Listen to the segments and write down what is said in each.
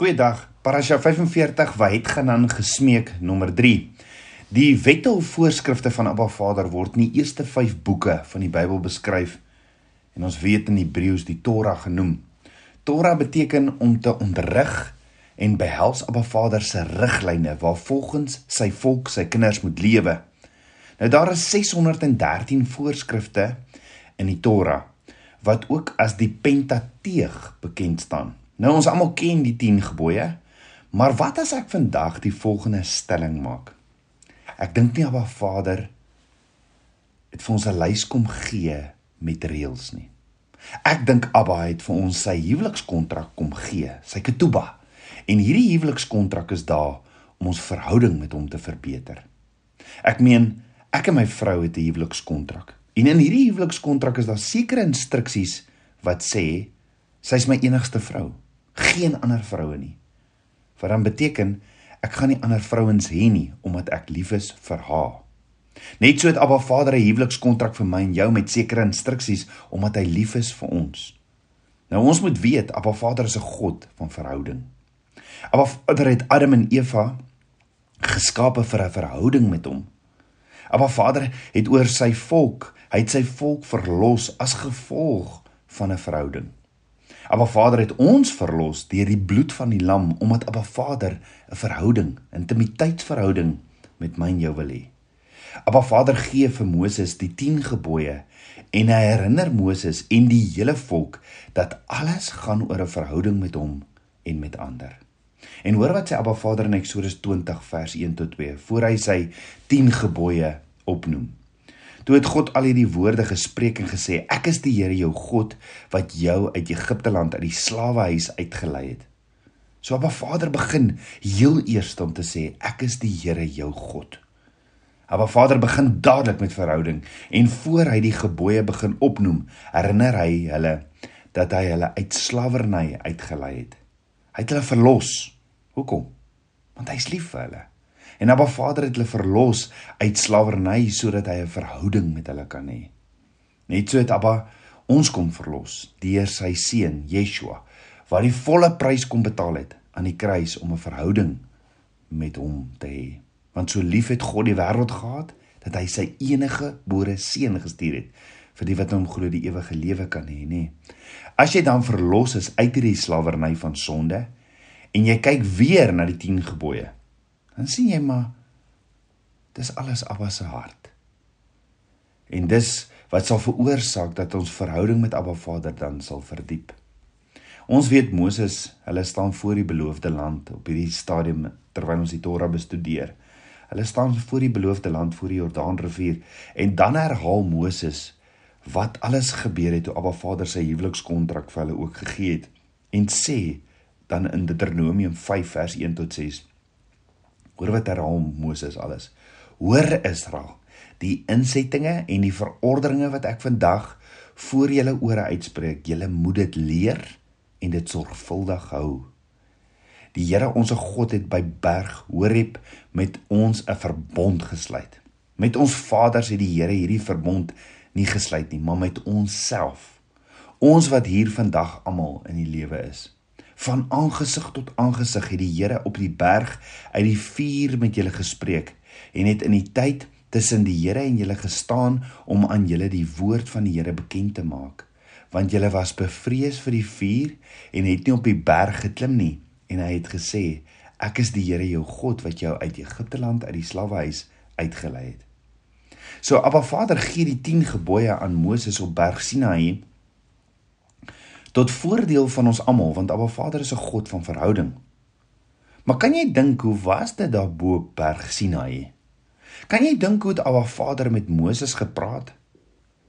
Goeiedag. Parasha 45 wat het gaan dan gesmeek nommer 3. Die wette of voorskrifte van Abba Vader word in die eerste 5 boeke van die Bybel beskryf en ons weet in Hebreëus die Torah genoem. Torah beteken om te onderrig en behels Abba Vader se riglyne waarvolgens sy volk, sy kinders moet lewe. Nou daar is 613 voorskrifte in die Torah wat ook as die Pentateeg bekend staan. Nou ons almal ken die 10 gebooie, maar wat as ek vandag die volgende stelling maak? Ek dink nie Abba Vader het vir ons 'n lys kom gee met reëls nie. Ek dink Abba het vir ons sy huwelikskontrak kom gee, sy ketuba. En hierdie huwelikskontrak is daar om ons verhouding met hom te verbeter. Ek meen, ek en my vrou het 'n huwelikskontrak. En in hierdie huwelikskontrak is daar sekere instruksies wat sê sy's my enigste vrou geen ander vroue nie. Wat dan beteken ek gaan nie ander vrouens hê nie omdat ek lief is vir haar. Net so het Abba Vader 'n huwelikskontrak vir my en jou met sekere instruksies omdat hy lief is vir ons. Nou ons moet weet Abba Vader is 'n God van verhouding. Abba Vader het Adam en Eva geskape vir 'n verhouding met hom. Abba Vader het oor sy volk, hy het sy volk verlos as gevolg van 'n verhouding. Abba Vader het ons verlos deur die bloed van die lam omdat Abba Vader 'n verhouding, intimiteitsverhouding met my en jou wil hê. Abba Vader gee vir Moses die 10 gebooie en hy herinner Moses en die hele volk dat alles gaan oor 'n verhouding met hom en met ander. En hoor wat sê Abba Vader in Eksodus 20 vers 1 tot 2 voor hy sy 10 gebooie opnoem. Toe het God al hierdie woorde gespreek en gesê: Ek is die Here jou God wat jou uit Egipte land uit die slawehuis uitgelei het. So Abba Vader begin heel eers om te sê: Ek is die Here jou God. Abba Vader begin dadelik met verhouding en voor hy die gebooie begin opnoem, herinner hy hulle dat hy hulle uit slawerny uitgelei het. Hy het hulle verlos. Hoekom? Want hy's lief vir hulle. En Abba Vader het hulle verlos uit slawerny sodat hy 'n verhouding met hulle kan hê. Net so het Abba ons kom verlos deur sy seun Yeshua wat die volle prys kom betaal het aan die kruis om 'n verhouding met hom te hê. Want so lief het God die wêreld gehad dat hy sy enige gebore seun gestuur het vir die wat hom glo die ewige lewe kan hê, nê. As jy dan verlos is uit hierdie slawerny van sonde en jy kyk weer na die 10 gebooie dan sien jy maar dis alles Abba se hart. En dis wat sal veroorsaak dat ons verhouding met Abba Vader dan sal verdiep. Ons weet Moses, hulle staan voor die beloofde land op hierdie stadium terwyl ons die Torah bestudeer. Hulle staan voor die beloofde land voor die Jordaanrivier en dan herhaal Moses wat alles gebeur het toe Abba Vader sy huwelikskontrak vir hulle ook gegee het en sê dan in Deuteronomium 5 vers 1 tot 6 Hoor wat herhaal Moses alles. Hoor Israel, die insettinge en die verordeninge wat ek vandag voor julle ore uitspreek, julle moet dit leer en dit sorgvuldig hou. Die Here ons God het by berg Horeb met ons 'n verbond gesluit. Met ons vaders het die Here hierdie verbond nie gesluit nie, maar met ons self. Ons wat hier vandag almal in die lewe is van aangesig tot aangesig het die Here op die berg uit die vuur met julle gespreek en het in die tyd tussen die Here en julle gestaan om aan julle die woord van die Here bekend te maak. Want julle was bevrees vir die vuur en het nie op die berg geklim nie en hy het gesê ek is die Here jou God wat jou uit Egipte land uit die slawehuis uitgelei het. So Abba Vader gee die 10 gebooie aan Moses op berg Sinaï tot voordeel van ons almal want Abba Vader is 'n God van verhouding. Maar kan jy dink hoe was dit daar bo op Berg Sinaï? Kan jy dink hoe het Abba Vader met Moses gepraat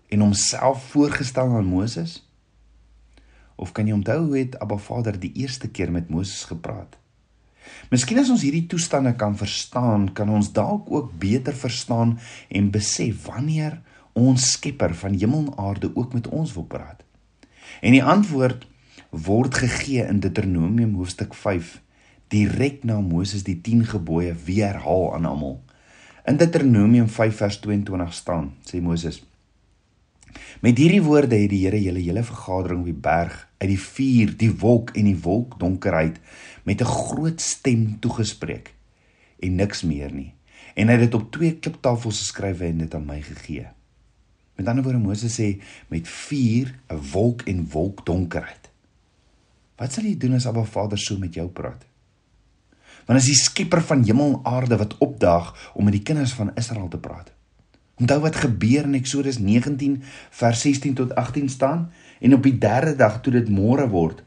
en homself voorgestel aan Moses? Of kan jy onthou hoe het Abba Vader die eerste keer met Moses gepraat? Miskien as ons hierdie toestande kan verstaan, kan ons dalk ook beter verstaan en besef wanneer ons Skepper van hemel en aarde ook met ons wil praat. En die antwoord word gegee in Deuteronomium hoofstuk 5 direk na Moses die 10 gebooie weer herhaal aan almal. In Deuteronomium 5 vers 22 staan, sê Moses: Met hierdie woorde het die Here julle hele vergadering op die berg uit die vuur, die wolk en die wolkdonkerheid met 'n groot stem toegespreek en niks meer nie. En hy het dit op twee kliptafels geskryf en dit aan my gegee. Met ander woorde Moses sê met vuur, 'n wolk en wolkdonkerheid. Wat sal jy doen as Abba Vader so met jou praat? Want as die skepper van hemel en aarde wat opdaag om met die kinders van Israel te praat. Onthou wat gebeur in Eksodus 19 vers 16 tot 18 staan en op die derde dag toe dit môre word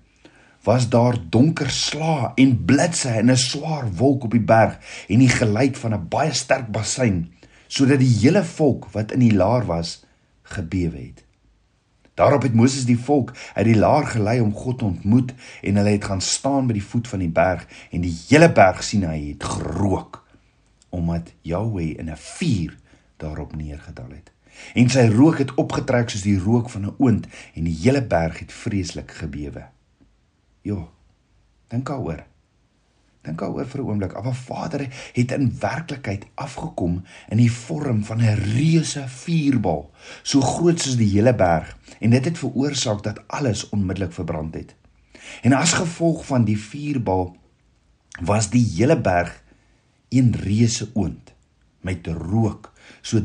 was daar donker sla en blitse en 'n swaar wolk op die berg en die geluid van 'n baie sterk bassein sodat die hele volk wat in die laar was gebewe het. Daarop het Moses die volk uit die laar gelei om God te ontmoet en hulle het gaan staan by die voet van die berg en die hele berg sien hy het gerook omdat Jahweh in 'n vuur daarop neergedaal het. En sy rook het opgetrek soos die rook van 'n oond en die hele berg het vreeslik gebewe. Jo. Dink daaroor. Dink daaroor vir 'n oomblik. Aba Vader het in werklikheid afgekom in die vorm van 'n reuse vuurbal, so groot soos die hele berg, en dit het veroorsaak dat alles onmiddellik verbrand het. En as gevolg van die vuurbal was die hele berg een reuse oond met rook so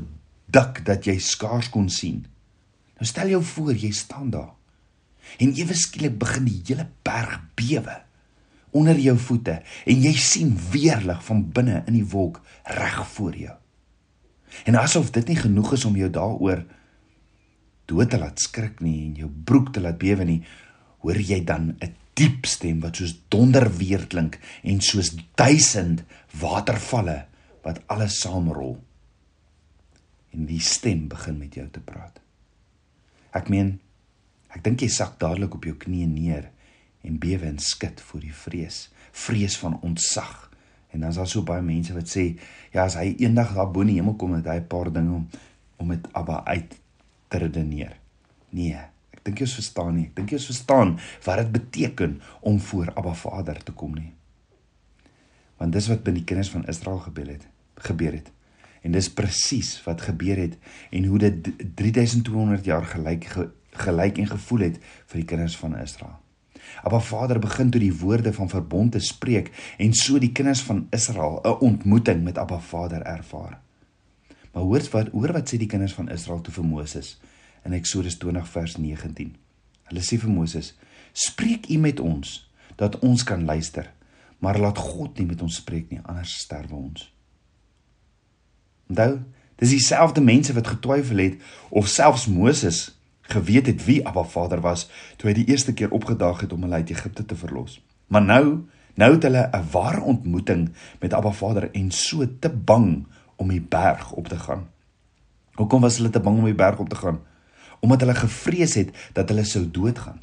dik dat jy skaars kon sien. Nou stel jou voor jy staan daar. En ewe skielik begin die hele berg bewe onder jou voete en jy sien weerlig van binne in die wolk reg voor jou. En asof dit nie genoeg is om jou daaroor dood te laat skrik nie en jou broek te laat bewe nie, hoor jy dan 'n diep stem wat soos donder weer klink en soos duisend watervalle wat alles saamrol en die stem begin met jou te praat. Ek meen, ek dink jy sak dadelik op jou knieë neer en bewe en skud voor die vrees, vrees van ontsag. En dan is daar so baie mense wat sê, ja, as hy eendag daar bo in die hemel kom met hy 'n paar dinge om om met Abba uit te redeneer. Nee, ek dink jy is verstaan nie. Ek dink jy is verstaan wat dit beteken om voor Abba Vader te kom nie. Want dis wat by die kinders van Israel gebeur het. Gebeur het. En dis presies wat gebeur het en hoe dit 3200 jaar gelyk gelyk en gevoel het vir die kinders van Israel. Maar Vader begin toe die woorde van verbond te spreek en so die kinders van Israel 'n ontmoeting met Abba Vader ervaar. Maar hoor wat hoor wat sê die kinders van Israel toe vir Moses in Eksodus 20 vers 19. Hulle sê vir Moses: "Spreek U met ons dat ons kan luister, maar laat God nie met ons spreek nie, anders sterwe ons." Onthou, dis dieselfde mense wat getwyfel het of selfs Moses geweet het wie Abba Vader was toe hy die eerste keer opgedaag het om hulle uit Egipte te verlos. Maar nou, nou het hulle 'n ware ontmoeting met Abba Vader en so te bang om die berg op te gaan. Hoekom was hulle te bang om die berg op te gaan? Omdat hulle gevrees het dat hulle sou doodgaan.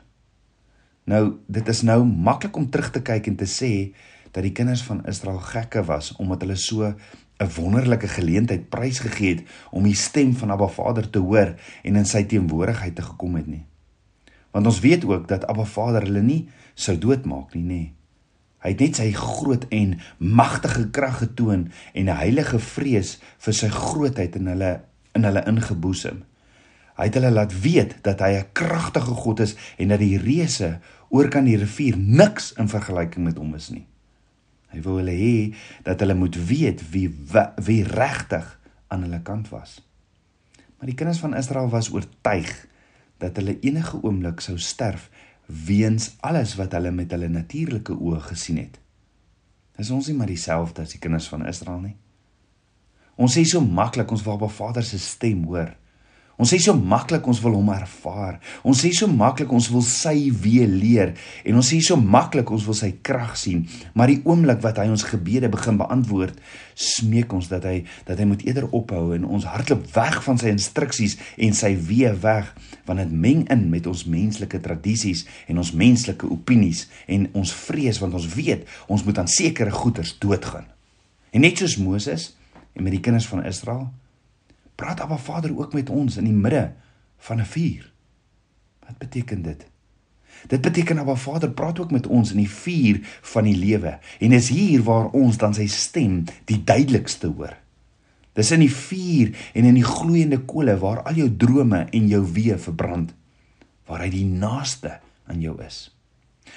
Nou, dit is nou maklik om terug te kyk en te sê dat die kinders van Israel gekke was omdat hulle so 'n wonderlike geleentheid prysgegee het om die stem van Abba Vader te hoor en in sy teenwoordigheid te gekom het nie. Want ons weet ook dat Abba Vader hulle nie sou doodmaak nie, nê. Hy het net sy groot en magtige krag getoon en 'n heilige vrees vir sy grootheid in hulle in hulle ingeboesem. Hy het hulle laat weet dat hy 'n kragtige God is en dat die reuse oor kan die rivier niks in vergelyking met hom is nie. Hy wou hulle hê dat hulle moet weet wie wie regtig aan hulle kant was. Maar die kinders van Israel was oortuig dat hulle enige oomblik sou sterf weens alles wat hulle met hulle natuurlike oë gesien het. Is ons nie maar dieselfde as die kinders van Israel nie? Ons sê so maklik ons wil op Vader se stem hoor. Ons sê so maklik ons wil hom ervaar. Ons sê so maklik ons wil sy weë leer en ons sê so maklik ons wil sy krag sien. Maar die oomblik wat hy ons gebede begin beantwoord, smeek ons dat hy dat hy moet eerder ophou en ons hardloop weg van sy instruksies en sy weë weg want dit meng in met ons menslike tradisies en ons menslike opinies en ons vrees want ons weet ons moet aan sekere goeders doodgaan. En net soos Moses en met die kinders van Israel praat Abba Vader ook met ons in die midde van 'n vuur. Wat beteken dit? Dit beteken Abba Vader praat ook met ons in die vuur van die lewe en is hier waar ons dan sy stem die duidelikste hoor. Dis in die vuur en in die gloeiende kole waar al jou drome en jou weë verbrand, waar hy die naaste aan jou is.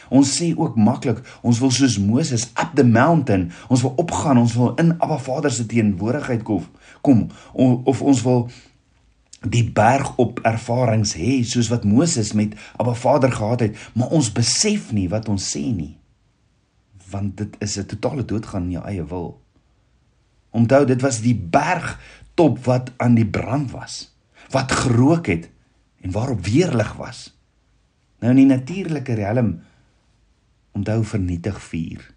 Ons sê ook maklik, ons wil soos Moses up the mountain, ons wil opgaan, ons wil in Abba Vader se teenwoordigheid kom, kom of ons wil die berg op ervarings hê soos wat Moses met Abba Vader gehad het, maar ons besef nie wat ons sê nie. Want dit is 'n totale doodgaan in jou eie wil. Onthou, dit was die bergtop wat aan die brand was, wat gerook het en waarop weerlig was. Nou in die natuurlike riem onthou vernietig vuur.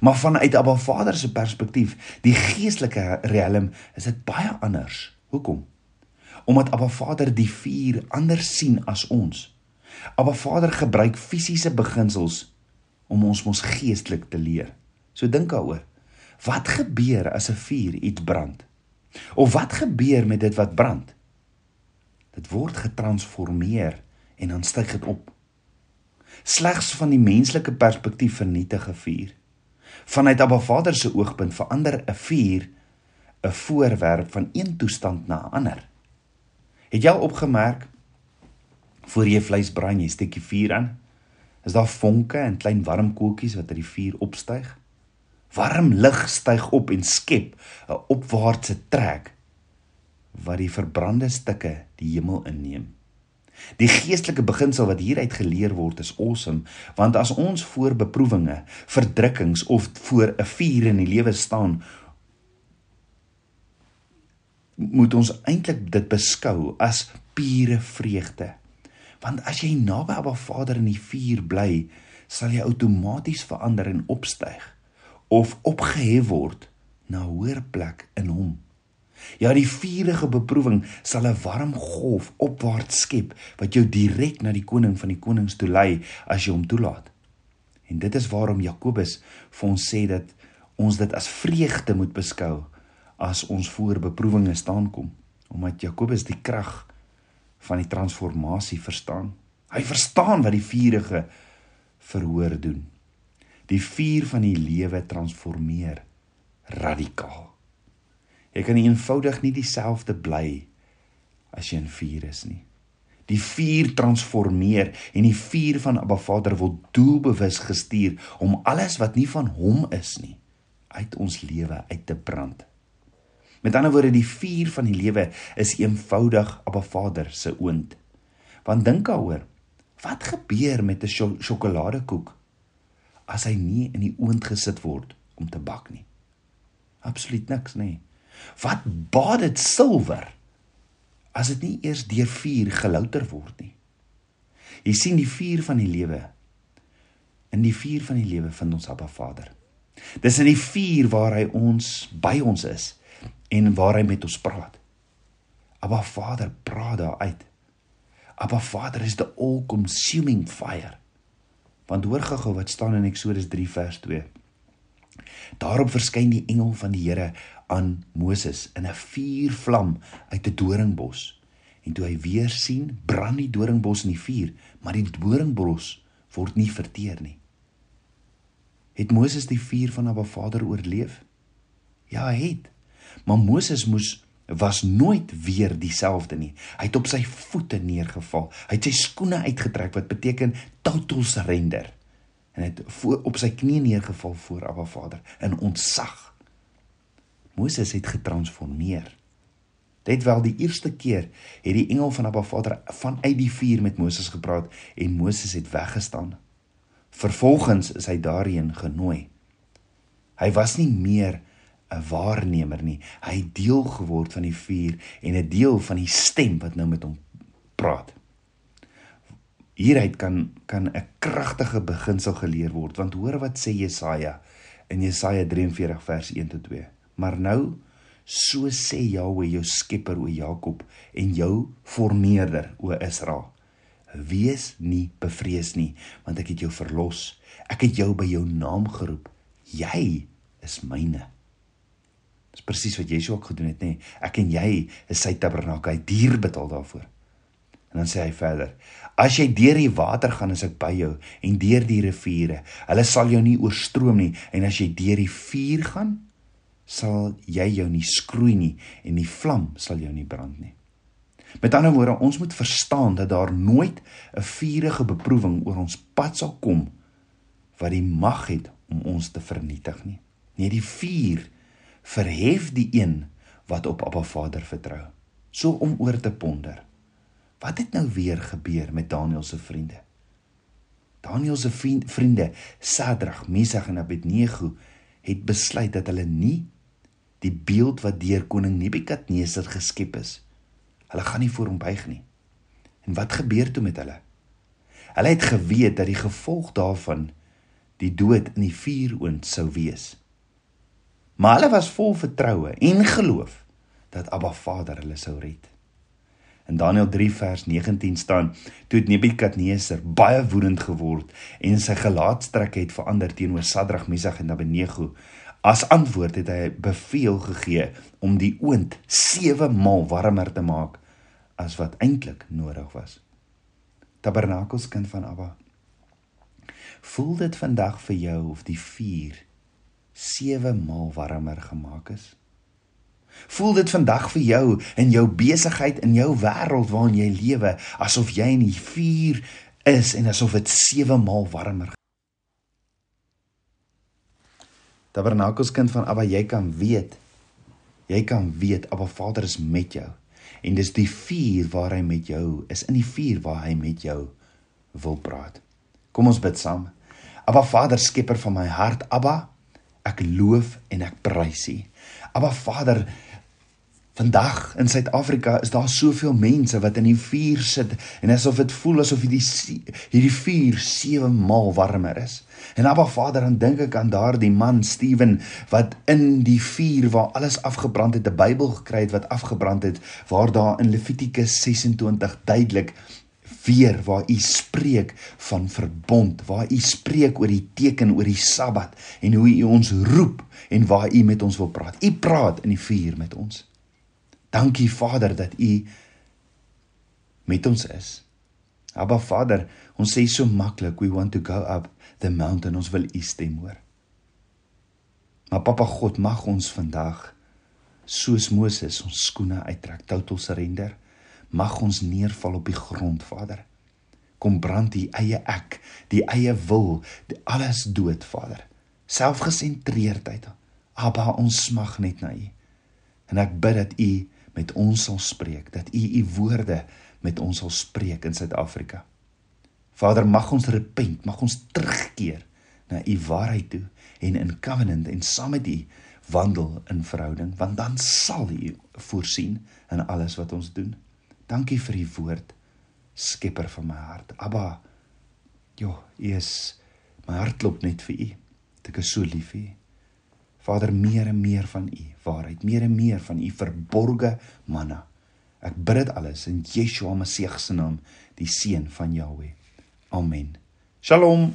Maar vanuit Abba Vader se perspektief, die geestelike riem, is dit baie anders. Hoekom? Omdat Abba Vader die vuur anders sien as ons. Abba Vader gebruik fisiese beginsels om ons mos geestelik te leer. So dink daaroor. Wat gebeur as 'n vuur iets brand? Of wat gebeur met dit wat brand? Dit word getransformeer en dan styg dit op. Slegs van die menslike perspektief vernietig 'n vuur. Vanuit Abba Vader se oogpunt verander 'n vuur 'n voorwerp van een toestand na 'n ander. Het jy al opgemerk voor jy vleis braai, jy steek die vuur aan, is daar vonke en klein warm koeltjies wat uit die vuur opstyg? Warm lig styg op en skep 'n opwaartse trek wat die verbrande stukke die hemel inneem. Die geestelike beginsel wat hieruit geleer word is awesome, want as ons voor beproewinge, verdrukkings of voor 'n vuur in die lewe staan, moet ons eintlik dit beskou as pure vreugde. Want as jy naby Abba Vader in die vuur bly, sal jy outomaties verander en opstyg of opgehef word na 'n hoër plek in hom. Ja, die vuurige beproewing sal 'n warm golf opwaarts skep wat jou direk na die koning van die konings toe lei as jy hom toelaat. En dit is waarom Jakobus vir ons sê dat ons dit as vreugde moet beskou as ons voor beproewinge staan kom omdat Jakobus die krag van die transformasie verstaan. Hy verstaan wat die vuurige verhoor doen. Die vuur van die lewe transformeer radikaal. Jy kan eenvoudig nie dieselfde bly as jy in vuur is nie. Die vuur transformeer en die vuur van Abba Vader word doelbewus gestuur om alles wat nie van hom is nie uit ons lewe uit te brand. Met ander woorde, die vuur van die lewe is eenvoudig Abba Vader se oond. Want dink daaroor, wat gebeur met 'n sjokoladekoek as hy nie in die oond gesit word om te bak nie? Absoluut niks, nê. Wat baat dit silwer as dit nie eers deur vuur gelouter word nie? Jy sien die vuur van die lewe. In die vuur van die lewe vind ons Abba Vader. Dis in die vuur waar hy ons by ons is en waar hy met ons praat. Abba Vader praat daar uit. Abba Vader is the all-consuming fire. Want hoor gou wat staan in Eksodus 3 vers 2. Daarop verskyn die engel van die Here aan Moses in 'n vuurvlam uit 'n doringbos. En toe hy weer sien, brand die doringbos in die vuur, maar die doringbos word nie verteer nie. Het Moses die vuur van Abba Vader oorleef? Ja, hy het. Maar Moses moes was nooit weer dieselfde nie. Hy het op sy voete neergeval. Hy het sy skoene uitgetrek wat beteken total surrender. En het voor, op sy knie neergeval voor Abba Vader in ontzag. Moses het getransformeer. Dit wel die eerste keer het die engel van Abba Vader vanuit die vuur met Moses gepraat en Moses het weggestaan. Vervolgens is hy daarheen genooi. Hy was nie meer 'n waarnemer nie. Hy het deel geword van die vuur en 'n deel van die stem wat nou met hom praat. Hieruit kan kan 'n kragtige beginsel geleer word want hoor wat sê Jesaja in Jesaja 43 vers 1 tot 2. Maar nou so sê Jahwe jou skepper o Jakob en jou formeerder o Israel. Wees nie bevrees nie want ek het jou verlos. Ek het jou by jou naam geroep. Jy is myne. Dis presies wat Yeshua ook gedoen het, nê. Nee. Ek en jy is sy tabernakel. Hy duur betaal daarvoor. En dan sê hy verder: As jy deur die water gaan, is ek by jou en deur die riviere. Hulle sal jou nie oorstroom nie en as jy deur die vuur gaan, sal jy jou nie skroei nie en die vlam sal jou nie brand nie. Met ander woorde, ons moet verstaan dat daar nooit 'n vuurige beproewing oor ons pad sal kom wat die mag het om ons te vernietig nie. Nee, die vuur verhef die een wat op Abba Vader vertrou. So om oor te ponder. Wat het nou weer gebeur met Daniël se vriende? Daniël se vriende, Sadrag, Mesach en Abednego, het besluit dat hulle nie die beeld wat deur koning Nebukadneser geskep is, hulle gaan nie voor hom buig nie. En wat gebeur toe met hulle? Hulle het geweet dat die gevolg daarvan die dood in die vuuroond sou wees. Maar hulle was vol vertroue en geloof dat Abba Vader hulle sou red. In Daniël 3 vers 19 staan: Toe Nebukadneser baie woedend geword en sy gelaatstrek het verander teenoor Sadrag, Mesach en Abednego. As antwoord het hy beveel gegee om die oond 7 maal warmer te maak as wat eintlik nodig was. Tabernakels kind van Abba. Voel dit vandag vir jou of die vuur 7 maal warmer gemaak is? Voel dit vandag vir jou in jou besigheid in jou wêreld waarin jy lewe asof jy in die vuur is en asof dit 7 maal warmer. Tabernakels kind van Abba, jy kan weet. Jy kan weet Abba Vader is met jou. En dis die vuur waar hy met jou is, in die vuur waar hy met jou wil praat. Kom ons bid saam. Abba Vader, skepper van my hart, Abba, ek loof en ek prys U. Abba Vader, Vandag in Suid-Afrika is daar soveel mense wat in die vuur sit en asof dit voel asof hierdie hierdie vuur sewe maal warmer is. En Abba Vader, dan dink ek aan daardie man Steven wat in die vuur waar alles afgebrand het, 'n Bybel gekry het wat afgebrand het, waar daar in Levitikus 26 duidelik weer waar u spreek van verbond, waar u spreek oor die teken oor die Sabbat en hoe u ons roep en waar u met ons wil praat. U praat in die vuur met ons. Dankie Vader dat U met ons is. Abba Vader, ons sê so maklik, we want to go up the mountain, ons wil U stem hoor. Maar Papa God, mag ons vandag soos Moses ons skoene uittrek, total surrender. Mag ons neerval op die grond, Vader. Kom brand die eie ek, die eie wil, die alles dood, Vader. Selfgesentreerdheid. Abba, ons smag net na U. En ek bid dat U met ons sal spreek, dat U U woorde met ons sal spreek in Suid-Afrika. Vader, mag ons repent, mag ons terugkeer na U waarheid toe en in covenant en saam met U wandel in verhouding, want dan sal U voorsien in alles wat ons doen. Dankie vir U woord, skepper van my hart. Abba, ja, U is my hart klop net vir U. Ek is so lief vir U. Vader, meer en meer van U waarheid, meer en meer van U verborgde manna. Ek bid dit alles in Yeshua Messie se naam, die seun van Jahweh. Amen. Shalom.